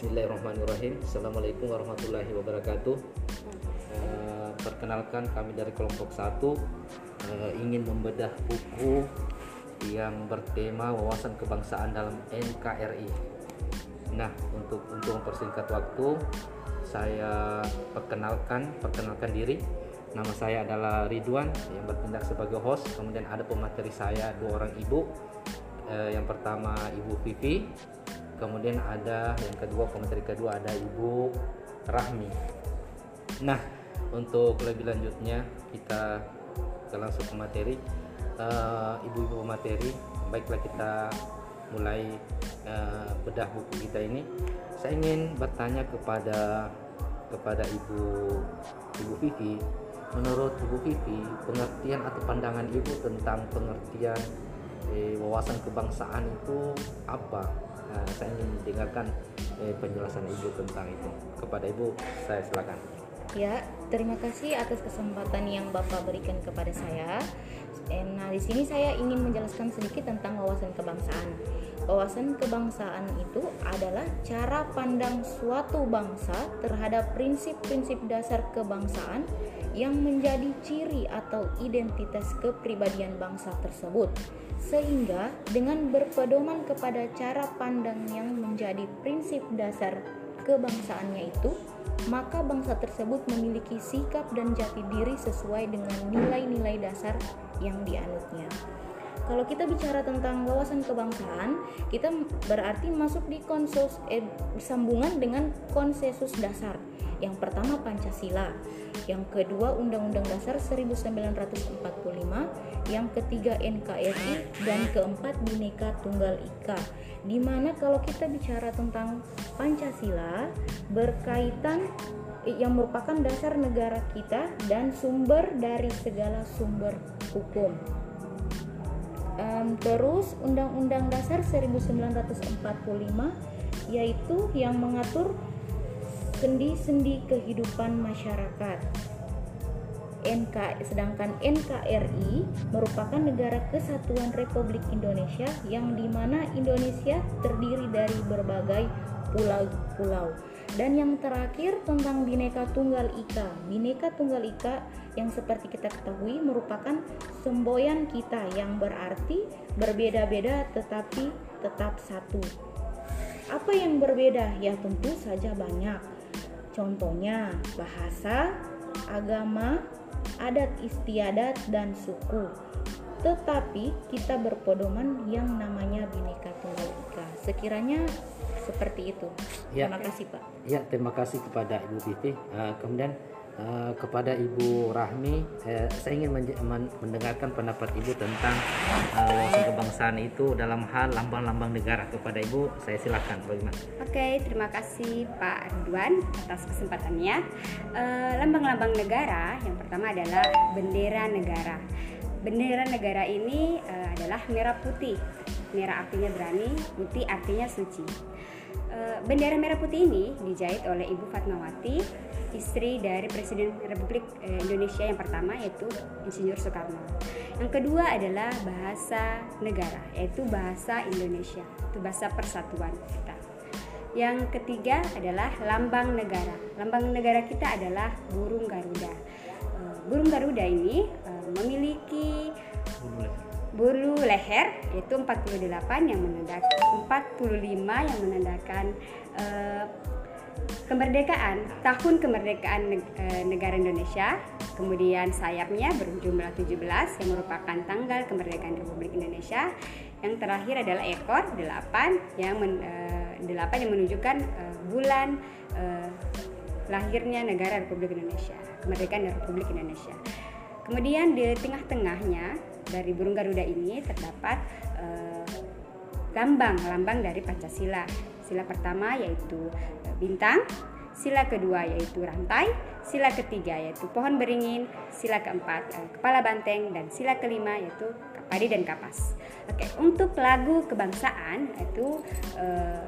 Bismillahirrahmanirrahim. Assalamualaikum warahmatullahi wabarakatuh. Uh, perkenalkan kami dari kelompok satu uh, ingin membedah buku yang bertema wawasan kebangsaan dalam NKRI. Nah, untuk untuk mempersingkat waktu, saya perkenalkan perkenalkan diri. Nama saya adalah Ridwan yang bertindak sebagai host. Kemudian ada pemateri saya dua orang ibu. Uh, yang pertama Ibu Vivi, kemudian ada yang kedua komentar kedua ada Ibu Rahmi. Nah untuk lebih lanjutnya kita, kita langsung ke materi. Uh, ibu-ibu materi baiklah kita mulai uh, bedah buku kita ini. Saya ingin bertanya kepada kepada ibu ibu Vivi menurut ibu Vivi pengertian atau pandangan ibu tentang pengertian eh, wawasan kebangsaan itu apa Nah, saya ingin mendengarkan eh, penjelasan Ibu tentang itu. Kepada Ibu, saya silakan. Ya, terima kasih atas kesempatan yang Bapak berikan kepada saya. Eh, nah, di sini saya ingin menjelaskan sedikit tentang wawasan kebangsaan. Wawasan kebangsaan itu adalah cara pandang suatu bangsa terhadap prinsip-prinsip dasar kebangsaan yang menjadi ciri atau identitas kepribadian bangsa tersebut. Sehingga dengan berpedoman kepada cara pandang yang menjadi prinsip dasar kebangsaannya itu, maka bangsa tersebut memiliki sikap dan jati diri sesuai dengan nilai-nilai dasar yang dianutnya. Kalau kita bicara tentang wawasan kebangsaan, kita berarti masuk di konsus eh, sambungan dengan konsensus dasar. Yang pertama Pancasila, yang kedua Undang-Undang Dasar 1945, yang ketiga NKRI dan keempat Bhinneka Tunggal Ika. Di mana kalau kita bicara tentang Pancasila berkaitan eh, yang merupakan dasar negara kita dan sumber dari segala sumber hukum. Um, terus Undang-Undang Dasar 1945 yaitu yang mengatur sendi-sendi kehidupan masyarakat. NK, sedangkan NKRI merupakan negara kesatuan Republik Indonesia yang di mana Indonesia terdiri dari berbagai pulau-pulau. Dan yang terakhir tentang Bhinneka Tunggal Ika. Bhinneka Tunggal Ika yang seperti kita ketahui merupakan semboyan kita yang berarti berbeda-beda tetapi tetap satu. Apa yang berbeda? Ya tentu saja banyak Contohnya bahasa, agama, adat istiadat, dan suku. Tetapi kita berpedoman yang namanya Bhinneka Tunggal Ika. Sekiranya seperti itu. Ya. Terima kasih Pak. Ya, terima kasih kepada Ibu Titi. Uh, kemudian Eh, kepada Ibu Rahmi, uh, saya ingin mendengarkan pendapat Ibu tentang uh, wawasan kebangsaan itu dalam hal lambang-lambang negara. Kepada Ibu, saya silakan. Bagaimana? Oke, terima kasih Pak Ridwan atas kesempatannya. lambang-lambang negara yang pertama adalah bendera negara. Bendera negara ini uh, adalah merah putih. Merah artinya berani, putih artinya suci. Uh, bendera merah putih ini dijahit oleh Ibu Fatmawati istri dari Presiden Republik eh, Indonesia yang pertama yaitu Insinyur Soekarno. Yang kedua adalah bahasa negara yaitu bahasa Indonesia, itu bahasa persatuan kita. Yang ketiga adalah lambang negara. Lambang negara kita adalah burung garuda. Burung garuda ini eh, memiliki bulu leher yaitu 48 yang menandakan 45 yang menandakan kemerdekaan, tahun kemerdekaan eh, negara Indonesia, kemudian sayapnya berjumlah 17 yang merupakan tanggal kemerdekaan Republik Indonesia. Yang terakhir adalah ekor 8 yang men, 8 eh, yang menunjukkan eh, bulan lahirnya negara Republik Indonesia, kemerdekaan Republik Indonesia. Kemudian di tengah-tengahnya dari burung Garuda ini terdapat lambang-lambang dari Pancasila. Sila pertama yaitu bintang, sila kedua yaitu rantai, sila ketiga yaitu pohon beringin, sila keempat eh, kepala banteng dan sila kelima yaitu kapadi dan kapas. Oke, untuk lagu kebangsaan yaitu eh,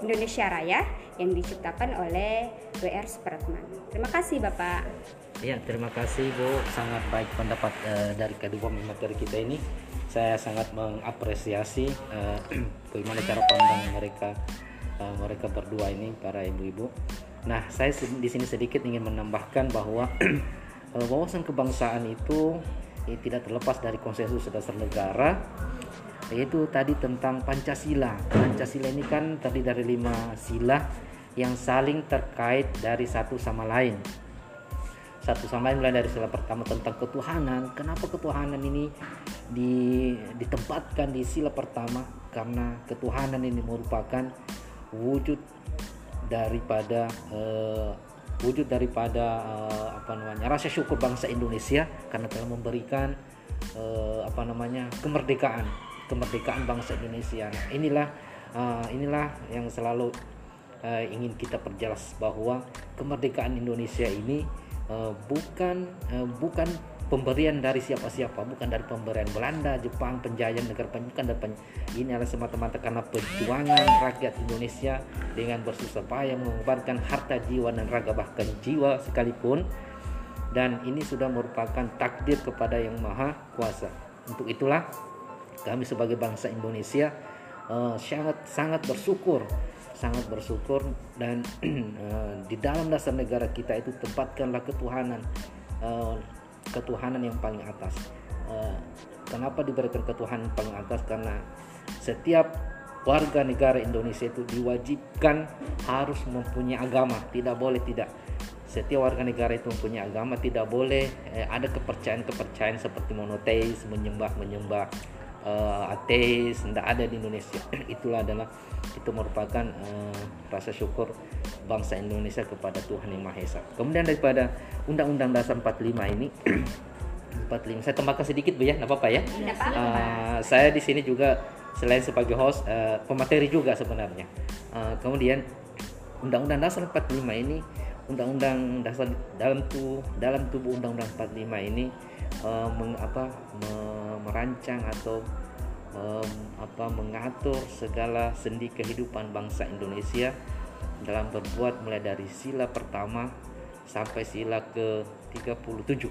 Indonesia Raya yang diciptakan oleh WR Supratman. Terima kasih Bapak. Ya, terima kasih Bu. Sangat baik pendapat uh, dari kedua materi kita ini. Saya sangat mengapresiasi uh, bagaimana cara pandang mereka uh, mereka berdua ini para ibu-ibu. Nah, saya di sini sedikit ingin menambahkan bahwa wawasan kebangsaan itu tidak terlepas dari konsensus dasar negara yaitu tadi tentang Pancasila. Pancasila ini kan tadi dari lima sila yang saling terkait dari satu sama lain. Satu sama lain mulai dari sila pertama tentang ketuhanan. Kenapa ketuhanan ini di, ditempatkan di sila pertama? Karena ketuhanan ini merupakan wujud daripada uh, wujud daripada uh, apa namanya rasa syukur bangsa Indonesia karena telah memberikan uh, apa namanya kemerdekaan kemerdekaan bangsa Indonesia. Nah, inilah uh, inilah yang selalu uh, ingin kita perjelas bahwa kemerdekaan Indonesia ini uh, bukan uh, bukan pemberian dari siapa-siapa, bukan dari pemberian Belanda, Jepang, penjajahan negara bukan dari ini adalah semata-mata karena perjuangan rakyat Indonesia dengan bersusah payah mengorbankan harta jiwa dan raga bahkan jiwa sekalipun dan ini sudah merupakan takdir kepada yang maha kuasa. Untuk itulah kami sebagai bangsa Indonesia uh, sangat sangat bersyukur sangat bersyukur dan uh, di dalam dasar negara kita itu tempatkanlah ketuhanan uh, ketuhanan yang paling atas. Uh, kenapa diberikan ketuhanan yang paling atas? Karena setiap warga negara Indonesia itu diwajibkan harus mempunyai agama. Tidak boleh tidak. Setiap warga negara itu mempunyai agama. Tidak boleh eh, ada kepercayaan kepercayaan seperti monoteis menyembah menyembah uh, ateis tidak ada di Indonesia. Itulah adalah itu merupakan uh, rasa syukur bangsa Indonesia kepada Tuhan yang Maha Esa. Kemudian daripada Undang-Undang Dasar 45 ini 45 saya tambahkan sedikit bu ya nggak apa-apa ya. Uh, saya di sini juga selain sebagai host uh, pemateri juga sebenarnya. Uh, kemudian Undang-Undang Dasar 45 ini Undang-Undang Dasar dalam tuh dalam tubuh Undang-Undang 45 ini uh, meng, apa, me, merancang atau um, apa mengatur segala sendi kehidupan bangsa Indonesia dalam berbuat mulai dari sila pertama sampai sila ke 37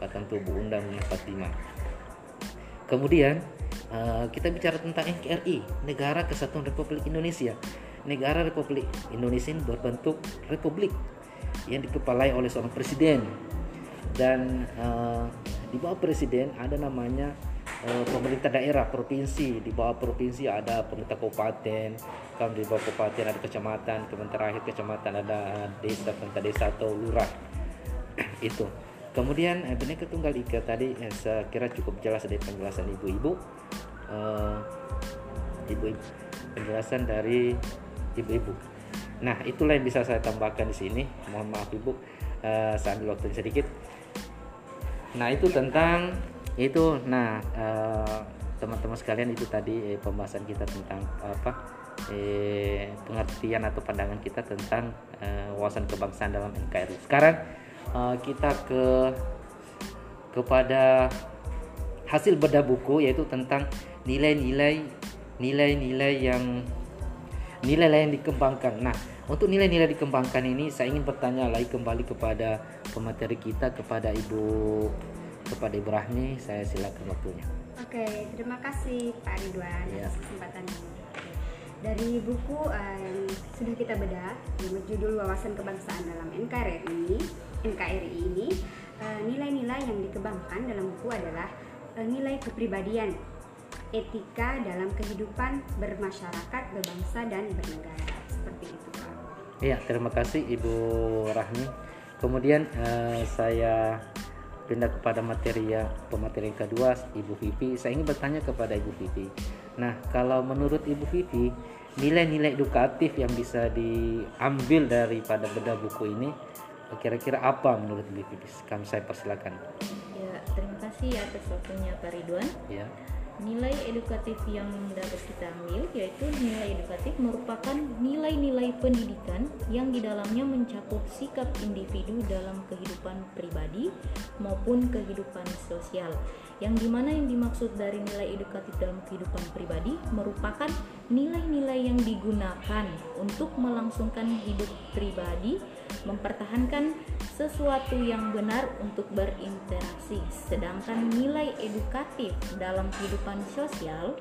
Batang Tubuh Undang-Undang 45. Kemudian uh, kita bicara tentang NKRI, Negara Kesatuan Republik Indonesia. Negara Republik Indonesia ini berbentuk republik yang dikepalai oleh seorang presiden. Dan uh, di bawah presiden ada namanya uh, pemerintah daerah provinsi. Di bawah provinsi ada pemerintah kabupaten kemudian di bawah kabupaten ada kecamatan kemudian terakhir kecamatan ada desa pemerintah desa atau lurah. Itu. Kemudian eh, Bhinneka Tunggal Ika tadi eh, saya kira cukup jelas dari penjelasan ibu-ibu. Uh, ibu-ibu penjelasan dari ibu-ibu nah itulah yang bisa saya tambahkan di sini mohon maaf ibu uh, saya ambil waktu sedikit Nah itu tentang itu. Nah teman teman-teman sekalian itu tadi eh, pembahasan kita tentang apa eh, pengertian atau pandangan kita tentang eh, wawasan kebangsaan dalam NKRI. Sekarang eh, kita ke kepada hasil bedah buku yaitu tentang nilai-nilai nilai-nilai yang nilai-nilai yang dikembangkan. Nah, untuk nilai-nilai dikembangkan ini saya ingin bertanya lagi kembali kepada pemateri kita kepada Ibu kepada Ibu Rahmi, saya silakan waktunya. Oke, terima kasih Pak Ridwan ya. atas kesempatan ini. Dari buku yang sudah kita bedah judul Wawasan Kebangsaan dalam NKRI ini, NKRI ini uh, nilai-nilai yang dikembangkan dalam buku adalah uh, nilai kepribadian, etika dalam kehidupan bermasyarakat, berbangsa dan bernegara. Seperti itu. Iya, terima kasih Ibu Rahmi. Kemudian uh, saya pindah kepada materi yang pemateri yang kedua Ibu Vivi. Saya ingin bertanya kepada Ibu Vivi. Nah, kalau menurut Ibu Vivi, nilai-nilai edukatif yang bisa diambil daripada beda buku ini kira-kira apa menurut Ibu Vivi? Kami saya persilakan. Ya, terima kasih atas waktunya Pak Ridwan. Ya. Nilai edukatif yang dapat kita ambil yaitu nilai edukatif merupakan nilai-nilai pendidikan yang di dalamnya mencakup sikap individu dalam kehidupan pribadi maupun kehidupan sosial. Yang di mana yang dimaksud dari nilai edukatif dalam kehidupan pribadi merupakan nilai-nilai yang digunakan untuk melangsungkan hidup pribadi mempertahankan sesuatu yang benar untuk berinteraksi. Sedangkan nilai edukatif dalam kehidupan sosial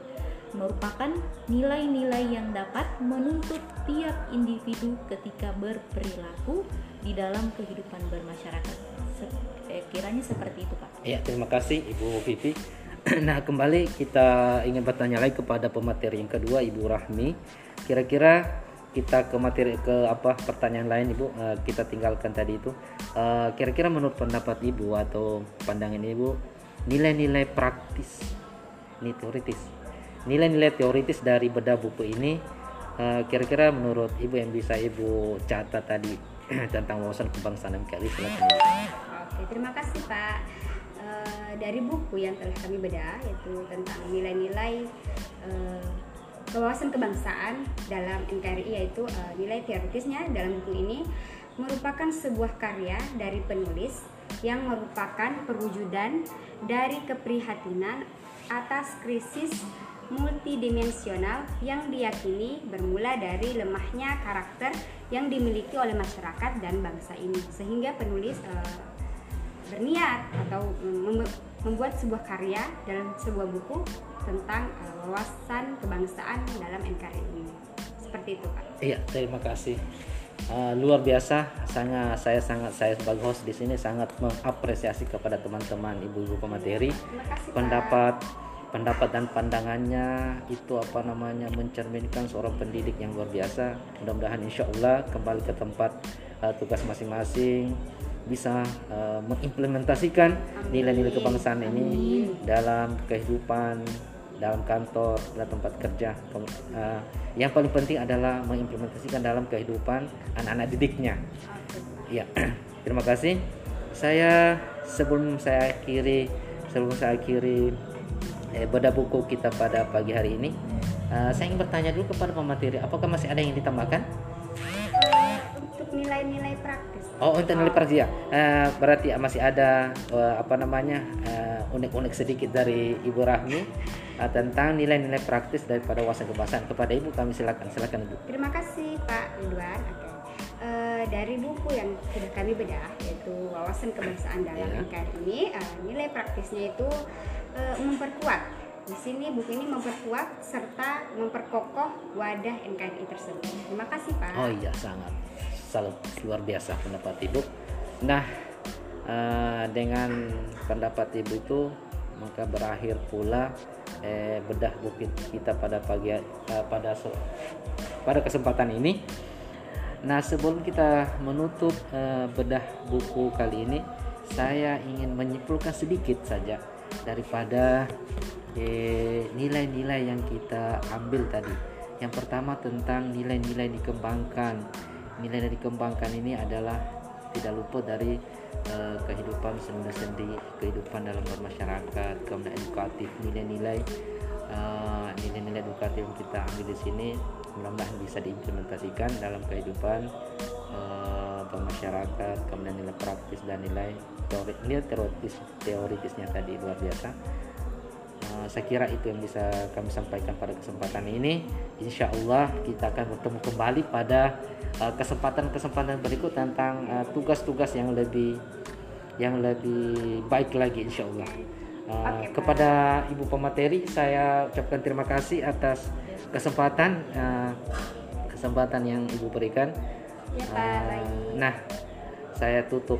merupakan nilai-nilai yang dapat menuntut tiap individu ketika berperilaku di dalam kehidupan bermasyarakat. Eh, kiranya seperti itu, Pak. Ya, terima kasih Ibu Vivi. Nah, kembali kita ingin bertanya lagi kepada pemateri yang kedua Ibu Rahmi. Kira-kira kita ke materi ke apa pertanyaan lain Ibu Eh, kita tinggalkan tadi itu. Eh, kira-kira menurut pendapat Ibu atau pandangan Ibu nilai-nilai praktis ini teoritis. Nilai-nilai teoritis dari bedah buku ini eh, kira-kira menurut Ibu yang bisa Ibu catat tadi tentang wawasan kebangsaan. Ibu. Oke, terima kasih Pak. Dari buku yang telah kami bedah yaitu tentang nilai-nilai eh, kewawasan kebangsaan dalam NKRI yaitu eh, nilai teoritisnya dalam buku ini merupakan sebuah karya dari penulis yang merupakan perwujudan dari keprihatinan atas krisis multidimensional yang diyakini bermula dari lemahnya karakter yang dimiliki oleh masyarakat dan bangsa ini. Sehingga penulis eh, berniat atau mem- membuat sebuah karya dalam sebuah buku tentang eh, wawasan kebangsaan dalam NKRI ini seperti itu Pak. Iya, terima kasih. Uh, luar biasa, sangat saya sangat saya sebagai host di sini sangat mengapresiasi kepada teman-teman ibu-ibu pemateri Terima kasih Pak. pendapat pendapat dan pandangannya itu apa namanya mencerminkan seorang pendidik yang luar biasa. Mudah-mudahan insya Allah kembali ke tempat uh, tugas masing-masing bisa uh, mengimplementasikan nilai-nilai kebangsaan ini dalam kehidupan dalam kantor dalam tempat kerja. Uh, yang paling penting adalah mengimplementasikan dalam kehidupan anak-anak didiknya. Ya terima kasih. Saya sebelum saya akhiri sebelum saya akhiri eh, bedah buku kita pada pagi hari ini uh, saya ingin bertanya dulu kepada pemateri apakah masih ada yang ditambahkan nilai-nilai praktis Oh, untuk nilai praktis ya. Eh, berarti masih ada eh, apa namanya eh, unik-unik sedikit dari Ibu Rahmi eh, tentang nilai-nilai praktis daripada wawasan kebangsaan. Kepada Ibu kami silakan, silakan Ibu. Terima kasih Pak Ridwan. Dari buku yang sudah kami bedah yaitu wawasan kebangsaan dalam Ya. NKRI ini nilai praktisnya itu memperkuat. Di sini buku ini memperkuat serta memperkokoh wadah NKRI tersebut. Terima kasih Pak. Oh iya, sangat salut luar biasa pendapat Ibu. Nah, eh, dengan pendapat Ibu itu maka berakhir pula eh, bedah buku kita pada pagi eh, pada pada kesempatan ini. Nah, sebelum kita menutup eh, bedah buku kali ini, saya ingin menyimpulkan sedikit saja daripada eh, nilai-nilai yang kita ambil tadi. Yang pertama tentang nilai-nilai dikembangkan. Nilai yang dikembangkan ini adalah tidak luput dari eh, kehidupan sendi-sendi, kehidupan dalam bermasyarakat, kemudian edukatif, nilai-nilai eh, nilai-nilai edukatif yang kita ambil di sini mudah-mudahan bisa diimplementasikan dalam kehidupan eh, bermasyarakat kemudian nilai praktis dan nilai teori nilai teoritis teoritisnya tadi luar biasa Eh, saya kira itu yang bisa kami sampaikan pada kesempatan ini. Insya Allah kita akan bertemu kembali pada eh, kesempatan-kesempatan berikut tentang eh, tugas-tugas yang lebih yang lebih baik lagi Insya Allah Pak. kepada ibu pemateri saya ucapkan terima kasih atas kesempatan kesempatan yang ibu berikan. Ya Pak, nah saya tutup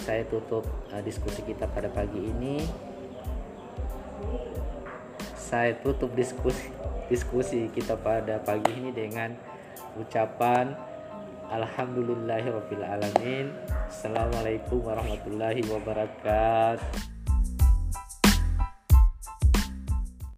saya tutup diskusi kita pada pagi ini saya tutup diskusi diskusi kita pada pagi ini dengan ucapan Alhamdulillahirobbilalamin Assalamualaikum warahmatullahi wabarakatuh